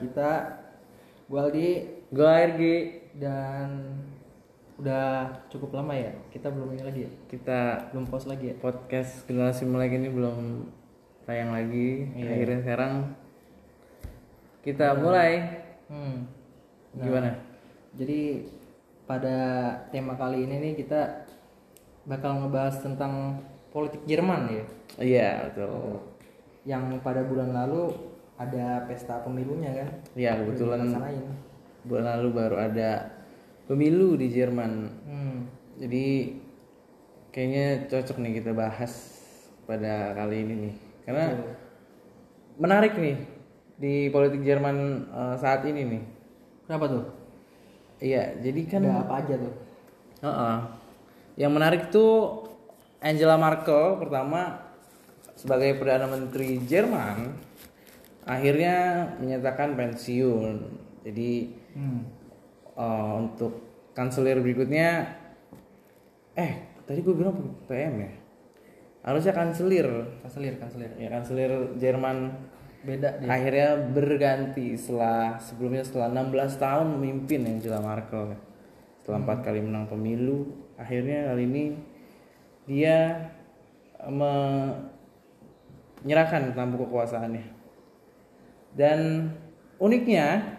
kita gue Aldi Gue ARG dan udah cukup lama ya kita belum ini lagi ya kita belum post lagi ya podcast generasi melek ini belum tayang lagi. Iya. Akhirnya sekarang kita mulai. hmm. Nah, Gimana? jadi pada tema kali ini nih kita bakal ngebahas tentang politik Jerman ya Iya betul. yang pada bulan lalu ada pesta pemilunya kan Iya kebetulan bulan lalu baru ada pemilu di Jerman. hmm. Jadi kayaknya cocok nih kita bahas pada kali ini nih. Karena menarik nih di politik Jerman eh, saat ini nih. kenapa tuh Iya, jadi kan ada apa aja tuh Heeh. Yang menarik tuh Angela Merkel pertama sebagai perdana menteri Jerman akhirnya menyatakan pensiun. Jadi hmm. eh, untuk kanselir berikutnya eh tadi gue bilang PM ya. Harusnya kanselir. kanselir kanselir Ya kanselir Jerman beda dia akhirnya berganti setelah sebelumnya setelah 16 tahun memimpin Angela Merkel setelah empat kali menang pemilu akhirnya kali ini dia menyerahkan tampuk kekuasaannya dan uniknya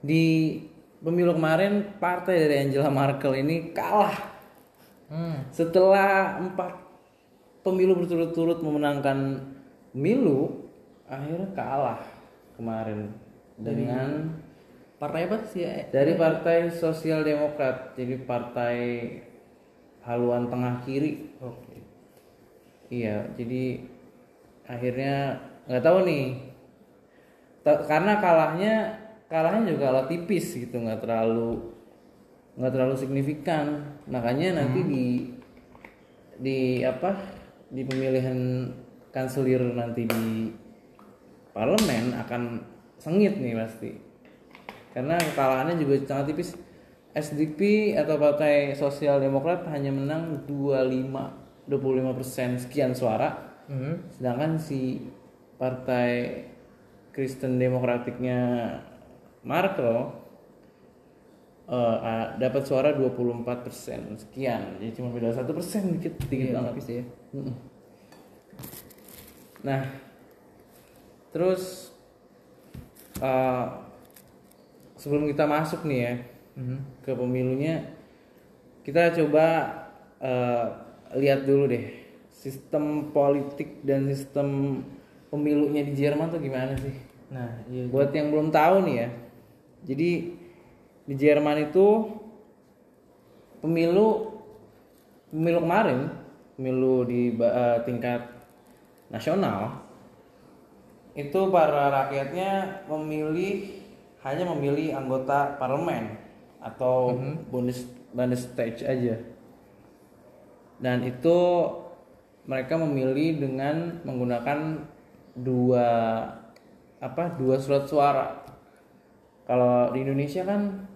di pemilu kemarin partai dari Angela Merkel ini kalah. Hmm. setelah empat pemilu berturut-turut memenangkan pemilu akhirnya kalah kemarin dengan partai apa sih ya dari partai Sosial Demokrat jadi partai haluan tengah kiri. Oke. Iya jadi akhirnya nggak tahu nih. Karena kalahnya kalahnya juga kalah tipis gitu nggak terlalu nggak terlalu signifikan. Makanya nanti di di apa di pemilihan kanselir nanti di parlemen akan sengit nih pasti. Karena kekalahannya juga sangat tipis. SDP atau Partai Sosial Demokrat hanya menang 25 25 persen sekian suara. Hmm. sedangkan si Partai Kristen Demokratiknya Markel eh, ah, dapat suara 24 persen sekian jadi cuma beda satu persen dikit dikit Iya, banget tipis ya. Nah, terus eh, sebelum kita masuk nih ya Mhm. ke pemilunya, kita coba eh, lihat dulu deh sistem politik dan sistem pemilunya di Jerman tuh gimana sih? nah iya Buat yang belum tahu nih ya, jadi di Jerman itu pemilu pemilu kemarin, pemilu di eh, tingkat nasional itu para rakyatnya memilih hanya memilih anggota parlemen atau bonus Bundestag aja. Dan itu mereka memilih dengan menggunakan dua apa dua surat suara. Kalau di Indonesia kan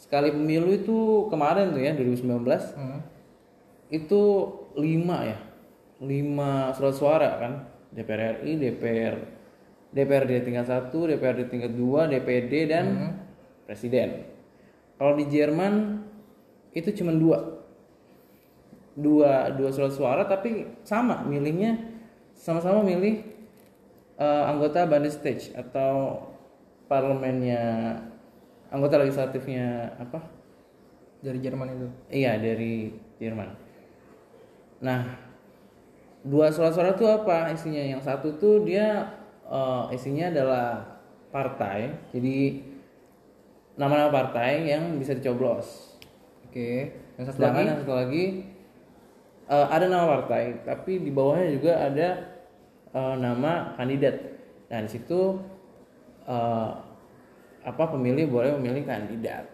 sekali pemilu itu kemarin tuh ya 2019 Hmm. itu lima ya lima surat suara kan DPR RI DPR DPRD tingkat satu DPRD tingkat dua DPD dan presiden kalau di Jerman itu cuma dua dua dua surat suara tapi sama milihnya sama-sama milih eh, anggota Bundestag atau parlemennya anggota legislatifnya apa dari Jerman itu Iya dari Jerman. Nah, dua surat-surat itu apa isinya? Yang satu tuh dia eh, isinya adalah partai. Jadi nama-nama partai yang bisa dicoblos. oke yang satu Sedangkan lagi yang satu lagi eh, ada nama partai, tapi di bawahnya juga ada eh, nama kandidat. Nah di situ eh, apa pemilih boleh memilih kandidat.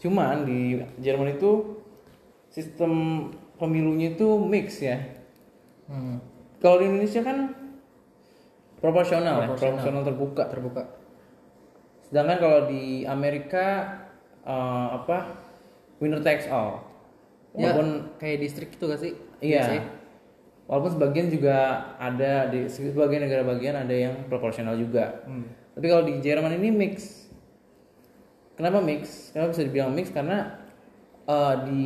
Cuman di Jerman itu sistem pemilunya itu mix ya. hmm. Kalau di Indonesia kan proporsional, ya, Proporsional. proporsional terbuka. terbuka Sedangkan kalau di Amerika eh, apa winner takes all. ya Walaupun kayak distrik itu gak sih Iya. Biasanya. Walaupun sebagian juga ada di sebagian negara bagian ada yang proporsional juga. Hmm. tapi kalau di Jerman ini mix. Kenapa mix? Kenapa bisa dibilang mix? Karena eh, di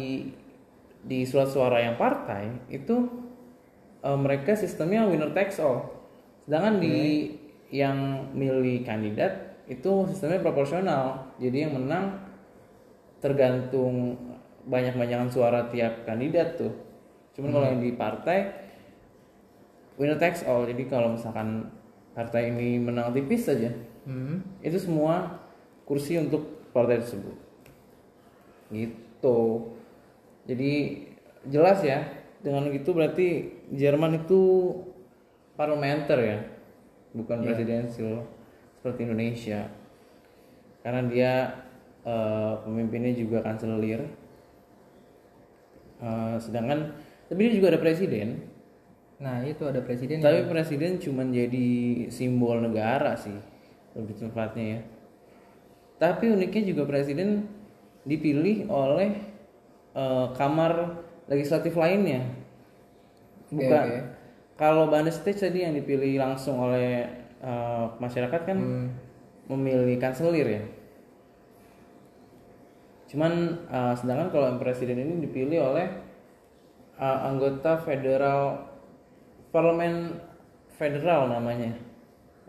di surat suara yang partai itu eh, mereka sistemnya winner takes all. Sedangkan di yang milih kandidat itu sistemnya proporsional. Jadi yang menang tergantung banyak-banyakan suara tiap kandidat tuh. Cuman kalau yang di partai winner takes all. Jadi kalau misalkan partai ini menang tipis saja, Hmm. itu semua kursi untuk partai tersebut. Gitu. Jadi jelas ya. Dengan gitu berarti Jerman itu parlementer ya, bukan presidensial seperti Indonesia. Karena dia eh, pemimpinnya juga kanselir. Eh, sedangkan tapi dia juga ada presiden. Nah itu ada presiden Tapi presiden cuma jadi simbol negara sih lebih tepatnya ya. Tapi uniknya juga presiden dipilih oleh eh, kamar legislatif lainnya. Bukan oke. kalau Bundestag tadi yang dipilih langsung oleh eh, masyarakat kan Hmm. memilih kanselir ya. Cuman eh, sedangkan kalau yang presiden ini dipilih oleh eh, anggota federal parlemen federal namanya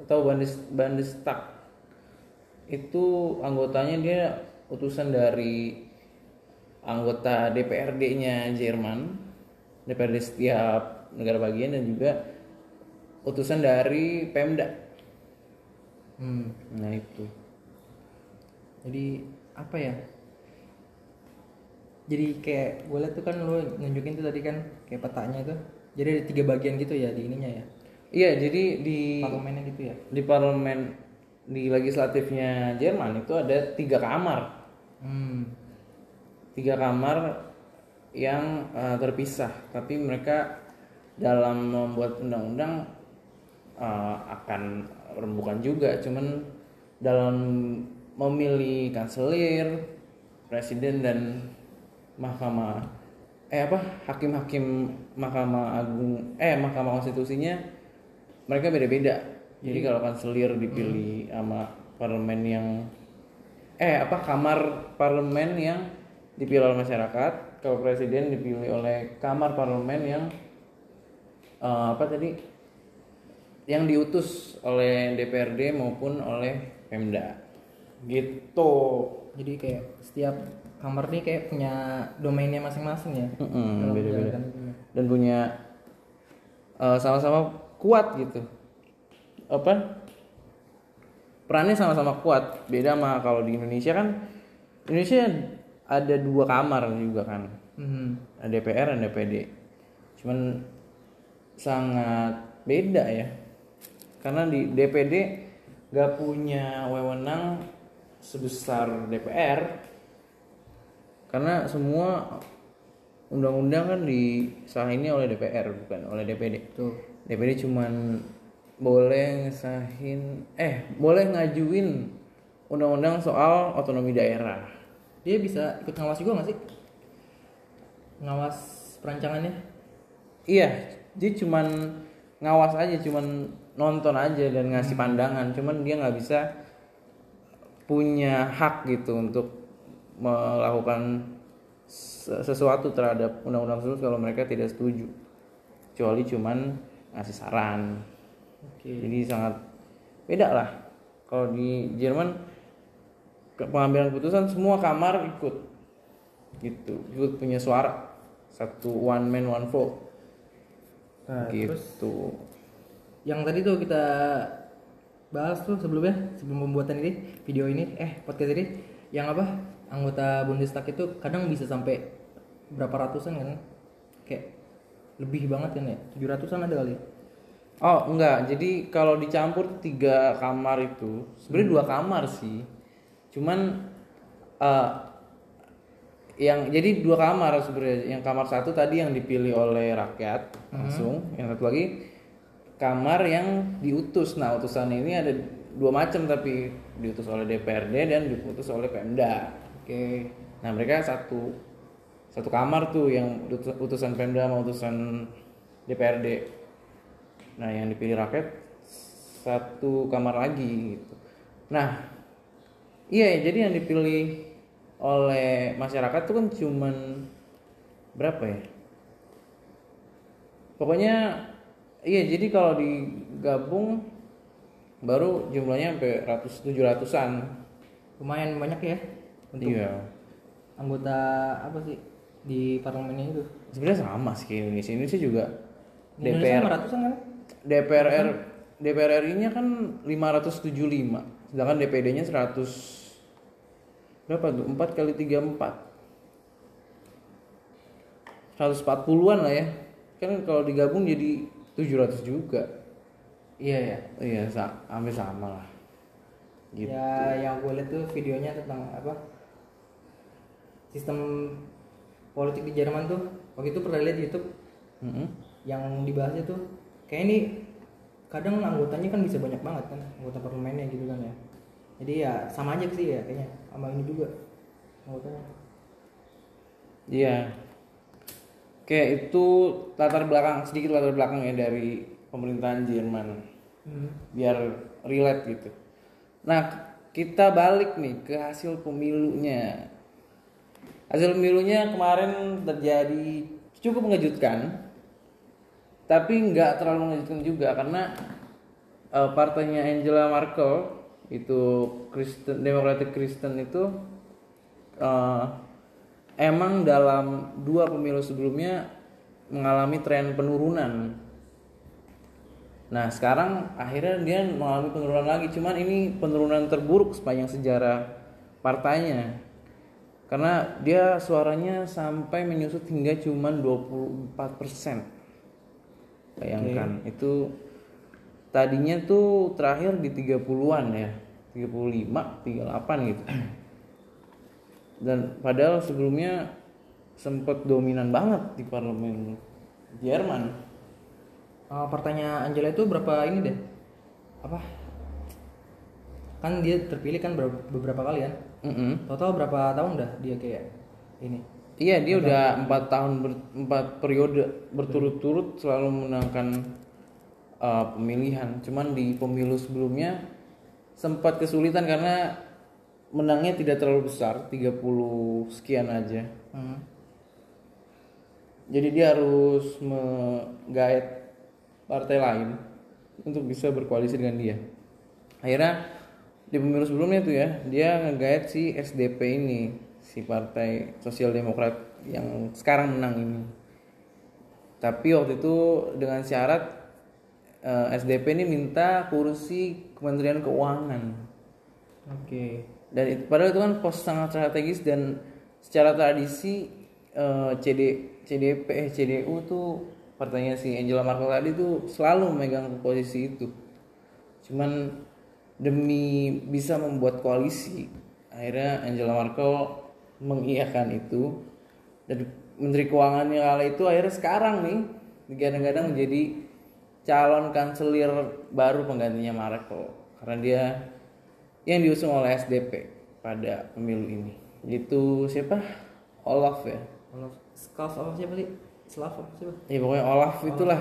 atau Bundes- Bundestag itu anggotanya dia utusan dari anggota DPRD-nya Jerman DPRD setiap negara bagian dan juga utusan dari Pemda Hmm. nah itu Jadi apa ya? Jadi kayak gue liat tuh kan lo nunjukin tuh tadi kan kayak petanya tuh. Jadi ada tiga bagian gitu ya di ininya ya. iya jadi di Parlemennya gitu ya. di parlemen di legislatifnya Jerman itu ada tiga kamar Hmm. tiga kamar yang eh, terpisah tapi mereka dalam membuat undang-undang eh, akan rembukan juga cuman dalam memilih kanselir presiden dan mahkamah eh apa hakim-hakim mahkamah agung eh mahkamah konstitusinya mereka beda-beda. Jadi kalau kanselir dipilih sama parlemen yang eh apa kamar parlemen yang dipilih oleh masyarakat kalau presiden dipilih oleh kamar parlemen yang eh, apa tadi yang diutus oleh DPRD maupun oleh Pemda. Gitu. Jadi kayak setiap kamar nih kayak punya domainnya masing-masing ya. Dalam beda-beda. dan punya eh, sama-sama kuat gitu. Apa? Perannya sama-sama kuat. Beda sama kalau di Indonesia kan Indonesia ada dua kamar juga kan. Hmm. ada DPR dan DPD cuman sangat beda ya. Karena di DPD gak punya wewenang sebesar DPR karena semua undang-undang kan disahini oleh DPR bukan oleh DPD Tuh. DPD cuman boleh ngesahin eh boleh ngajuin undang-undang soal otonomi daerah Dia bisa ikut ngawas juga gak sih? Ngawas perancangannya? Iya, dia cuman ngawas aja, cuman nonton aja dan ngasih pandangan. Cuman dia nggak bisa punya hak gitu untuk melakukan se- sesuatu terhadap undang-undang tersebut kalau mereka tidak setuju. Kecuali cuman ngasih saran. Oke. Jadi sangat beda lah. Kalau di Jerman pengambilan keputusan semua kamar ikut gitu, ikut punya suara satu one man one vote Nah, gitu. terus yang tadi tuh kita bahas tuh sebelumnya sebelum pembuatan ini video ini eh podcast ini yang apa anggota Bundestag itu kadang bisa sampai berapa ratusan kan kayak lebih banget kan ya 700an ada kali Oh enggak, jadi kalau dicampur tiga kamar itu sebenarnya dua kamar sih. Cuman eh, yang jadi dua kamar sebenarnya. Yang kamar satu tadi yang dipilih oleh rakyat langsung, yang satu lagi kamar yang diutus. Nah utusan ini ada dua macam tapi diutus oleh DPRD dan diutus oleh Pemda. Oke. Nah mereka satu satu kamar tuh yang utus- utusan Pemda sama utusan DPRD nah yang dipilih rakyat satu kamar lagi gitu. Nah iya jadi yang dipilih oleh masyarakat tuh kan cuman berapa ya? Pokoknya iya jadi kalau digabung baru jumlahnya sampai ratus tujuh ratusan. Lumayan banyak ya untuk iya. anggota apa sih di parlemennya itu? Sebenarnya sama sih kayak Indonesia. Indonesia juga di DPR ratusan kan? DPR R DPR RI-nya kan 575 sedangkan DPD-nya 100 berapa tuh? 4 kali 3 4 140-an lah ya. Kan kalau digabung jadi 700 juga. Iya ya iya sa hampir sama lah. Gitu. ya yang gue lihat tuh videonya tentang apa sistem politik di Jerman tuh waktu itu pernah lihat di YouTube Mm-mm. yang dibahasnya tuh kayak ini kadang anggotanya kan bisa banyak banget kan anggota parlemennya gitu kan ya jadi ya sama aja sih ya kayaknya sama ini juga anggotanya Iya. Kayak itu latar belakang sedikit latar belakangnya dari pemerintahan Jerman hmm. biar relate gitu. Nah, kita balik nih ke hasil pemilunya. Hasil pemilunya kemarin terjadi cukup mengejutkan, tapi nggak terlalu mengejutkan juga karena eh, partainya Angela Merkel itu Kristen Democratic Kristen itu eh, emang dalam dua pemilu sebelumnya mengalami tren penurunan. Nah sekarang akhirnya dia mengalami penurunan lagi, cuman ini penurunan terburuk sepanjang sejarah partainya. Karena dia suaranya sampai menyusut hingga cuman 24%. Bayangkan itu tadinya tuh terakhir di 30-an ya. 35, 38 gitu. Dan padahal sebelumnya sempat dominan banget di parlemen Jerman. Uh, partainya Angela itu berapa ini deh apa kan dia terpilih kan beberapa, kali kan Mm-mm. total berapa tahun dah dia kayak ini Iya dia udah empat tahun ber- empat periode berturut-turut selalu memenangkan uh, pemilihan. Cuman di pemilu sebelumnya sempat kesulitan karena menangnya tidak terlalu besar 30 sekian aja. hmm. Jadi dia harus menggait partai lain untuk bisa berkoalisi dengan dia. Akhirnya di pemilu sebelumnya tuh ya, dia ngegait si SDP ini, si Partai Sosial Demokrat yang sekarang menang ini. Tapi waktu itu dengan syarat eh, SDP ini minta kursi Kementerian Keuangan. oke Dan itu, padahal itu kan pos sangat strategis dan secara tradisi eh, CD, CDP, eh, CDU tuh partainya si Angela Merkel tadi tuh selalu memegang posisi itu. Cuman demi bisa membuat koalisi, akhirnya Angela Merkel mengiyakan itu dan Menteri Keuangannya kala itu akhirnya sekarang nih digadang-gadang menjadi calon kanselir baru penggantinya Merkel karena dia yang diusung oleh SDP pada pemilu ini. Itu siapa? Olaf ya. kalau Skalf apa siapa sih Slav apa siapa Ya pokoknya Olaf itulah.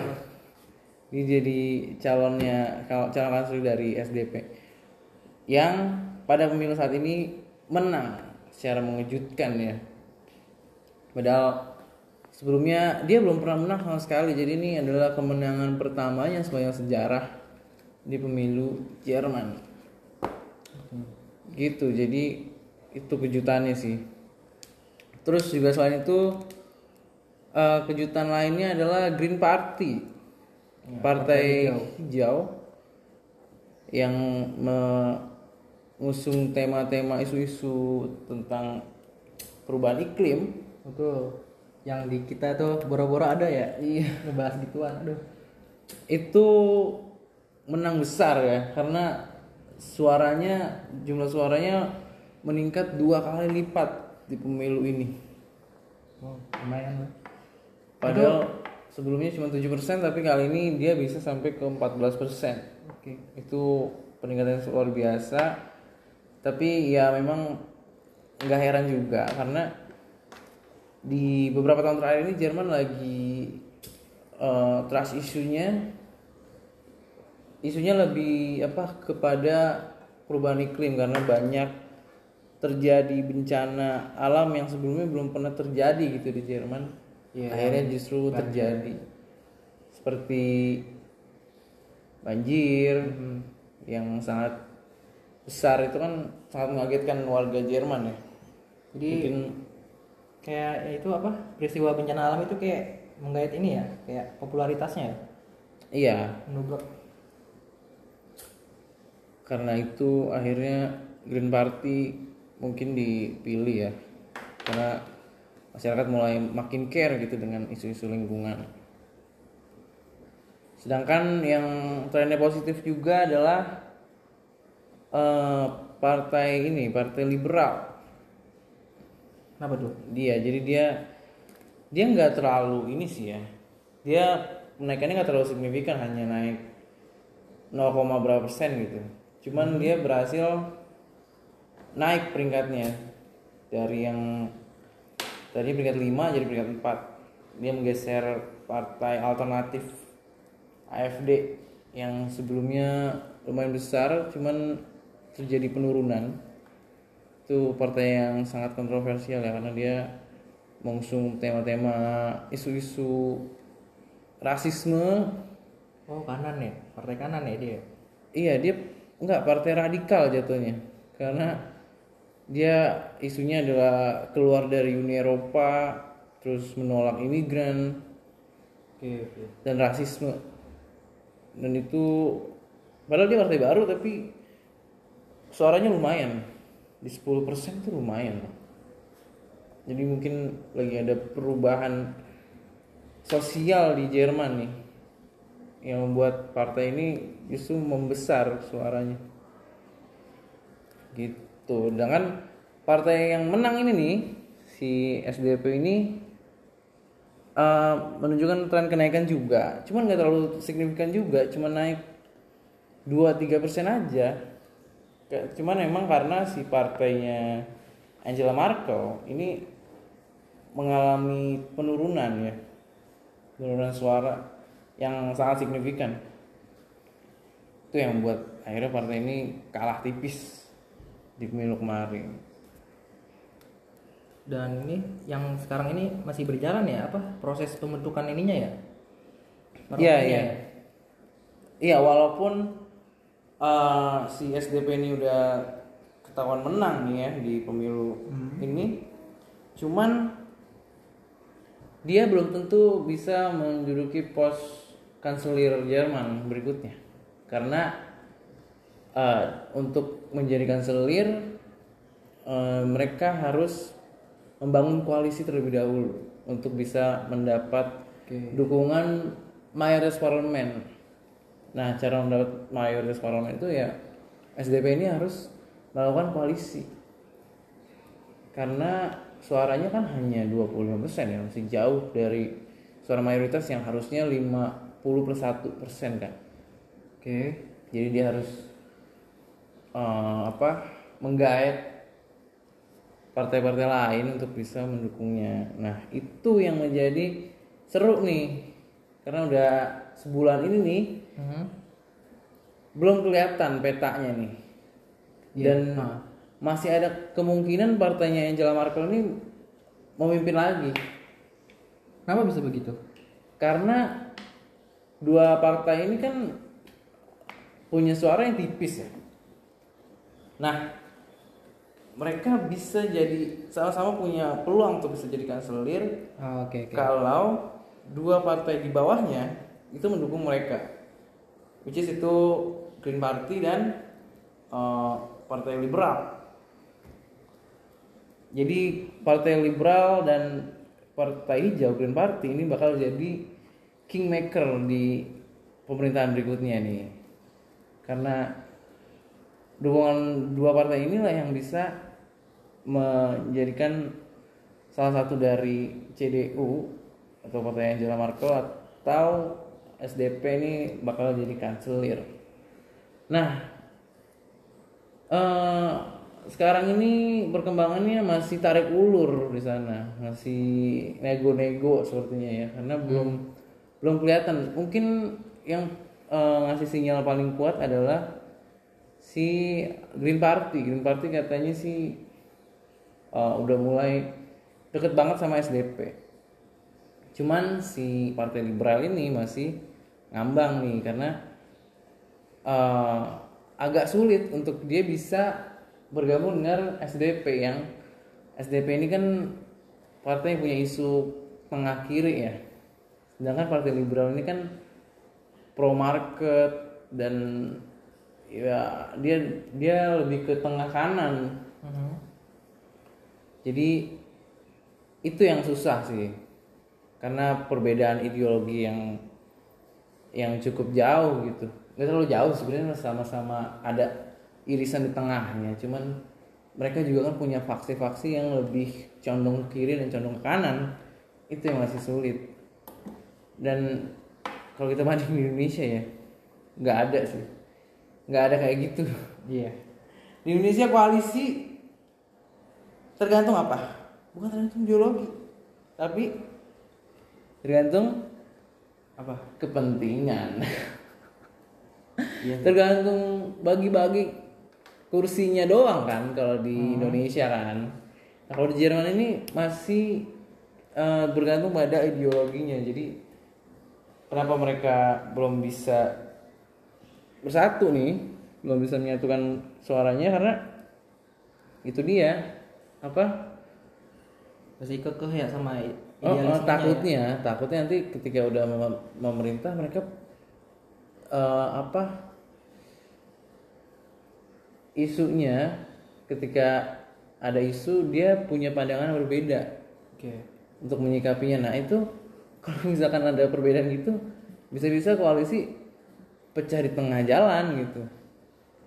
Dia jadi calonnya cal- calon kanselir dari SDP. Yang pada pemilu saat ini menang secara mengejutkan ya. Padahal sebelumnya dia belum pernah menang sama sekali. Jadi ini adalah kemenangan pertamanya sepanjang sejarah di pemilu Jerman. Gitu. Jadi itu kejutannya sih. Terus juga selain itu eh, kejutan lainnya adalah Green Party. partai hijau. yang mengusung tema-tema isu-isu tentang perubahan iklim. Betul. Yang di kita tuh boro-boro ada ya? Iya. Ngebahas gituan aduh. Itu menang besar ya karena suaranya jumlah suaranya meningkat dua kali lipat di pemilu ini. Oh, lumayan lah. Padahal sebelumnya cuma 7% tapi kali ini dia bisa sampai ke 14% oke. Itu peningkatan yang luar biasa tapi ya memang nggak heran juga karena di beberapa tahun terakhir ini Jerman lagi eh, trust isunya isunya lebih apa kepada perubahan iklim karena banyak terjadi bencana alam yang sebelumnya belum pernah terjadi gitu di Jerman. Iya, akhirnya justru terjadi. Seperti banjir yang sangat besar itu kan sangat mengagetkan warga Jerman ya. Jadi mungkin kayak ya itu apa peristiwa bencana alam itu kayak menggait ini ya kayak popularitasnya ya? Iya. Menubrak. Karena itu akhirnya Green Party mungkin dipilih ya. Karena masyarakat mulai makin care gitu dengan isu-isu lingkungan. Sedangkan yang trennya positif juga adalah eh, partai ini partai liberal. Kenapa tuh? Dia jadi dia dia nggak terlalu ini sih ya. Dia kenaikannya nggak terlalu signifikan hanya naik 0, berapa persen gitu. Cuman dia berhasil naik peringkatnya. Dari yang tadi peringkat 5 jadi peringkat 4 dia menggeser partai alternatif AFD yang sebelumnya lumayan besar cuman terjadi penurunan itu partai yang sangat kontroversial ya karena dia mengusung tema-tema isu-isu rasisme. Oh kanan ya? Partai kanan ya dia? Iya dia enggak partai radikal jatuhnya. Karena dia isunya adalah keluar dari Uni Eropa terus menolak imigran oke oke. dan rasisme. Dan itu padahal dia partai baru tapi suaranya lumayan. Di 10% itu lumayan. Jadi mungkin lagi ada perubahan sosial di Jerman nih yang membuat partai ini justru membesar suaranya. Gitu. Dengan partai yang menang ini nih si SDP ini eh, menunjukkan tren kenaikan juga. Cuman nggak terlalu signifikan juga cuman naik 2-3 persen aja cuman emang karena si partainya Angela Merkel ini mengalami penurunan ya. Penurunan suara yang sangat signifikan. Itu yang membuat akhirnya partai ini kalah tipis di pemilu kemarin. Dan ini yang sekarang ini masih berjalan ya apa? Proses pembentukan ininya ya? Iya iya. ya? Iya walaupun uh, si SDP ini udah ketahuan menang nih ya di pemilu ini, cuman dia belum tentu bisa menduduki pos kanselir Jerman berikutnya karena uh, untuk menjadi kanselir uh, mereka harus membangun koalisi terlebih dahulu untuk bisa mendapat Oke. dukungan mayoritas parlemen. Nah, cara mendapat mayoritas parlemen itu ya SDP ini harus melakukan koalisi. Karena suaranya kan hanya 25% ya, masih jauh dari suara mayoritas yang harusnya 50 plus 1 persen kan. oke Jadi dia harus eh, apa menggait partai-partai lain untuk bisa mendukungnya. Nah itu yang menjadi seru nih karena udah sebulan ini nih Mhm. belum kelihatan petanya nih Iya. dan Nah. masih ada kemungkinan partainya Angela Merkel ini memimpin lagi kenapa bisa begitu karena dua partai ini kan punya suara yang tipis ya. Nah, mereka bisa jadi sama-sama punya peluang untuk bisa jadi kanselir Ah, oke oke kalau dua partai di bawahnya itu mendukung mereka, which is itu Green Party dan eh, Partai Liberal. Jadi Partai Liberal dan Partai Hijau Green Party ini bakal jadi kingmaker di pemerintahan berikutnya nih, karena dukungan dua partai inilah yang bisa menjadikan salah satu dari CDU atau partai Angela Merkel atau SDP ini bakal jadi kanselir. Nah, eh, sekarang ini perkembangannya masih tarik ulur di sana, masih nego-nego sepertinya ya, karena belum belum kelihatan. Mungkin yang eh, ngasih sinyal paling kuat adalah si Green Party. Green Party katanya sih eh, udah mulai deket banget sama SDP cuman si Partai Liberal ini masih ngambang nih karena eh, agak sulit untuk dia bisa bergabung dengan SDP yang SDP ini kan partai yang punya isu tengah kiri ya. Sedangkan Partai Liberal ini kan pro market dan ya dia dia lebih ke tengah kanan. Mhm. jadi itu yang susah sih. Karena perbedaan ideologi yang yang cukup jauh gitu. Nggak terlalu jauh sebenarnya sama-sama ada irisan di tengahnya. Cuman mereka juga kan punya faksi-faksi yang lebih condong ke kiri dan condong ke kanan. Itu yang masih sulit. Dan kalau kita banding di Indonesia ya nggak ada sih. Nggak ada kayak gitu. Iya. di Indonesia koalisi tergantung apa? Bukan tergantung ideologi, tapi tergantung Apa? kepentingan. Iya. tergantung bagi-bagi kursinya doang kan kalau di Indonesia kan. Nah, kalau di Jerman ini masih eh, bergantung pada ideologinya. Jadi kenapa mereka belum bisa bersatu nih, belum bisa menyatukan suaranya karena itu dia apa? Masih kekeh ya sama Oh, oh, idealismenya ya. takutnya, takutnya nanti ketika udah mem- memerintah mereka eh, apa isunya ketika ada isu dia punya pandangan yang berbeda Oke. untuk menyikapinya. Nah itu kalau misalkan ada perbedaan gitu bisa-bisa koalisi pecah di tengah jalan gitu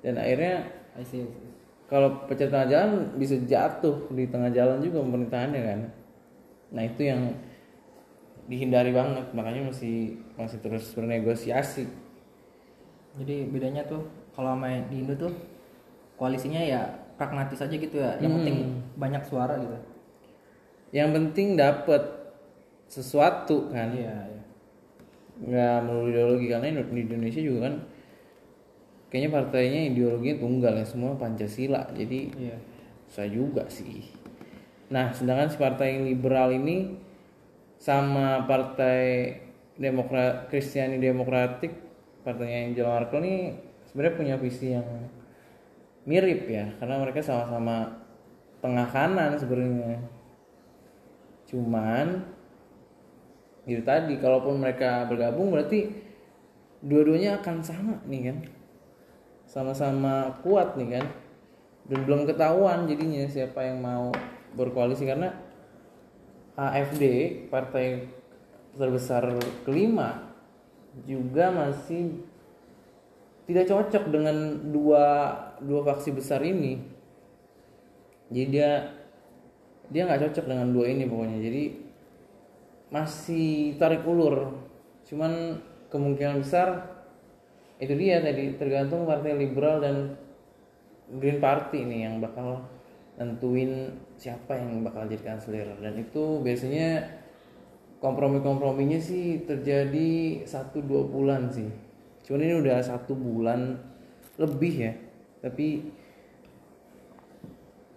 dan akhirnya I see, I see. kalau pecah di tengah jalan bisa jatuh di tengah jalan juga pemerintahannya kan nah itu yang dihindari banget makanya masih masih terus bernegosiasi Jadi bedanya tuh kalau sama di Indo tuh koalisinya ya pragmatis aja gitu ya. Yang Hmm. penting banyak suara gitu. yang penting dapat sesuatu kan Iya, iya. nggak melulu ideologi karena di Indonesia juga kan kayaknya partainya ideologinya tunggal ya semua Pancasila jadi Iya. saya juga sih nah sedangkan si partai liberal ini sama partai Demokrat Kristiani Demokratik partainya Angela Merkel ini sebenarnya punya visi yang mirip ya karena mereka sama-sama tengah kanan sebenarnya. Cuman itu tadi kalaupun mereka bergabung berarti dua-duanya akan sama nih kan? Sama-sama kuat nih kan? Dan belum ketahuan jadinya siapa yang mau berkoalisi karena AFD partai terbesar kelima juga masih tidak cocok dengan dua dua faksi besar ini. Jadi dia dia nggak cocok dengan dua ini pokoknya. Jadi masih tarik ulur. Cuman kemungkinan besar itu dia tadi tergantung partai liberal dan Green Party ini yang bakal nentuin siapa yang bakal jadi kanselir. Dan itu biasanya kompromi-komprominya sih terjadi satu dua bulan sih. Cuman ini udah satu bulan lebih ya. Tapi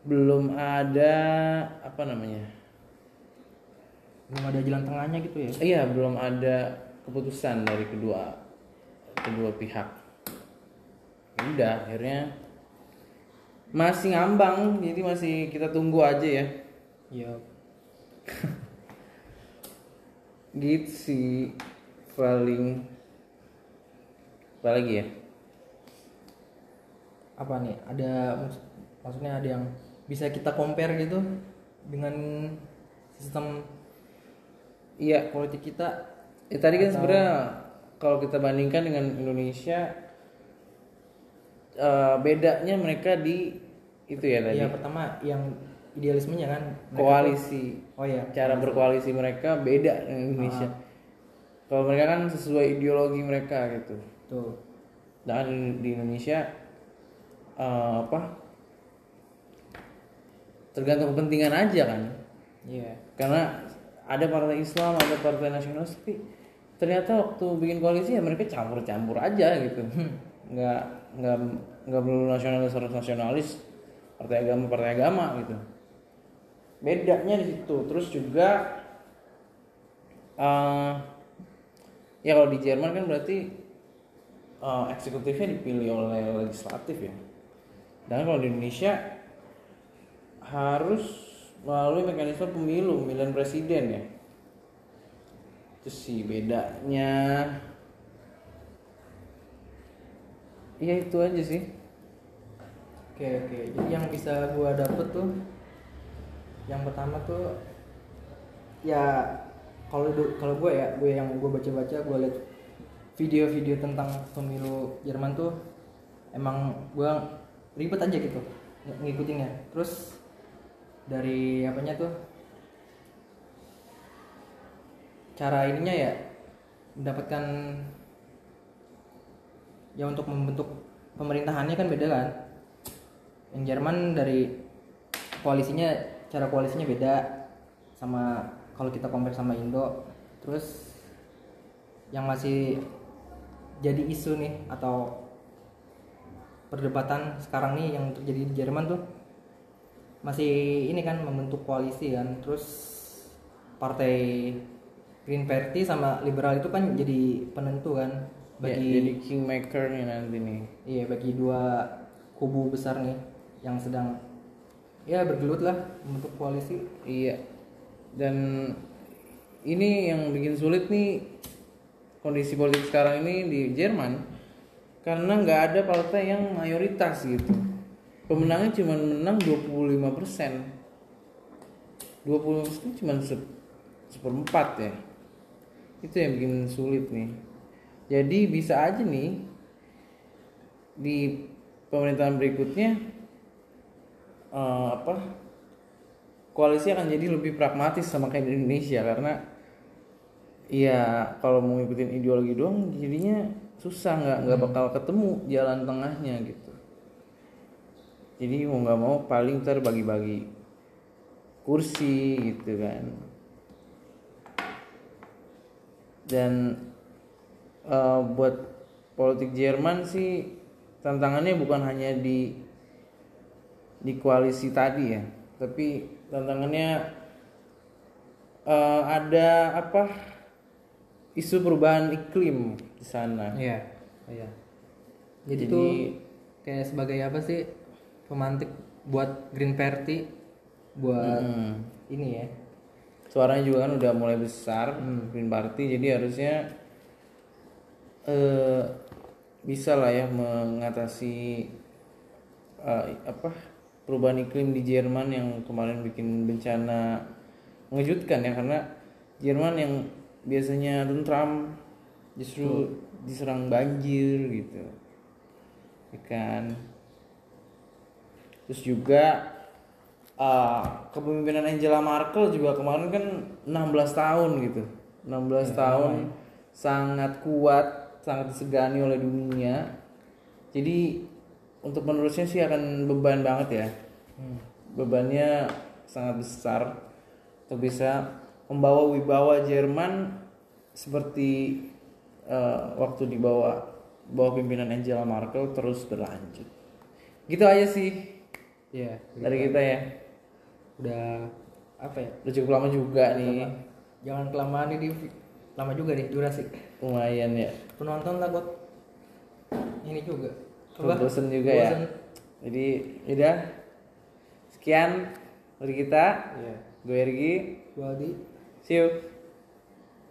belum ada apa namanya Belum ada jalan tengahnya gitu ya. iya belum ada keputusan dari kedua kedua pihak. Ya udah akhirnya masih ngambang jadi masih kita tunggu aja ya. Iya. gitu sih paling. Apa lagi ya? Apa nih? Ada maksudnya ada yang bisa kita compare gitu dengan sistem iya. politik kita? Ya, tadi kan Atau- sebenarnya kalau kita bandingkan dengan Indonesia eh, bedanya mereka di itu ya tadi. Ya pertama yang idealismenya kan koalisi. tuh- oh ya cara berkoalisi mereka beda dengan Indonesia. Kalau mereka kan sesuai ideologi mereka gitu. Tuh. Dan di Indonesia eh, apa? Tergantung kepentingan aja kan. Iya. Karena ada partai Islam ada partai nasionalis tapi ternyata waktu bikin koalisi ya mereka campur-campur aja gitu. Nggak nggak nggak perlu nasionalis harus nasionalis partai agama partai agama gitu. Bedanya di situ. Terus juga eh ya kalau di Jerman kan berarti eh, eksekutifnya dipilih oleh legislatif ya. Dan kalau di Indonesia harus melalui mekanisme pemilu pemilihan presiden ya. Itu sih bedanya iya itu aja sih Oke oke. Jadi yang bisa gua dapet tuh yang pertama tuh ya kalau kalau gue ya gue yang gue baca-baca gue liat video-video tentang pemilu Jerman tuh emang gue ribet aja gitu ng- ngikutinnya. Terus dari apanya tuh cara ininya ya mendapatkan ya untuk membentuk pemerintahannya kan beda kan? Yang Jerman dari koalisinya cara koalisinya beda sama kalau kita compare sama Indo. Terus yang masih jadi isu nih atau perdebatan sekarang nih yang terjadi di Jerman tuh masih ini kan membentuk koalisi kan. Terus partai Green Party sama liberal itu kan jadi penentu kan bagi bagi jadi kingmaker nih nanti nih. Iya bagi dua kubu besar nih yang sedang ya bergelut lah membentuk koalisi. iya. Dan ini yang bikin sulit nih kondisi politik sekarang ini di Jerman karena nggak ada partai yang mayoritas gitu. Pemenangnya cuma menang 25 persen. 20 persen cuma se seperempat ya. Itu yang bikin sulit nih jadi bisa aja nih di pemerintahan berikutnya eh, apa koalisi akan jadi lebih pragmatis sama kayak di Indonesia karena ya kalau mau ngikutin ideologi doang jadinya susah nggak nggak bakal ketemu jalan tengahnya gitu. Jadi mau nggak mau paling ntar bagi-bagi kursi gitu kan. Dan eh, buat politik Jerman sih tantangannya bukan hanya di di koalisi tadi ya tapi tantangannya eh, ada apa isu perubahan iklim di sana Iya. Iya. Jadi, Jadi- tuh kayak sebagai apa sih pemantik buat Green Party buat Hmm. ini ya. suaranya juga kan udah mulai besar Green Party jadi harusnya eh bisa lah ya mengatasi eh, apa perubahan iklim di Jerman yang kemarin bikin bencana mengejutkan ya karena Jerman yang biasanya tentram justru diserang banjir gitu ya kan? Terus juga uh, kepemimpinan Angela Merkel juga kemarin kan 16 tahun gitu. 16 tahun sangat kuat sangat disegani oleh dunia. Jadi untuk penerusnya sih akan beban banget ya. Bebannya sangat besar. Untuk bisa membawa wibawa Jerman seperti uh, waktu di bawah bawah pimpinan Angela Merkel terus berlanjut. Gitu aja sih. Iya. dari kita ya. Udah apa ya? udah cukup lama juga nih. Jangan kelamaan ini di lama juga nih durasi. lumayan ya. Penonton takut ini juga. Takut bosen juga ya. Jadi udah sekian dari kita. Iya. gue Ergi. Gua Aldi. see you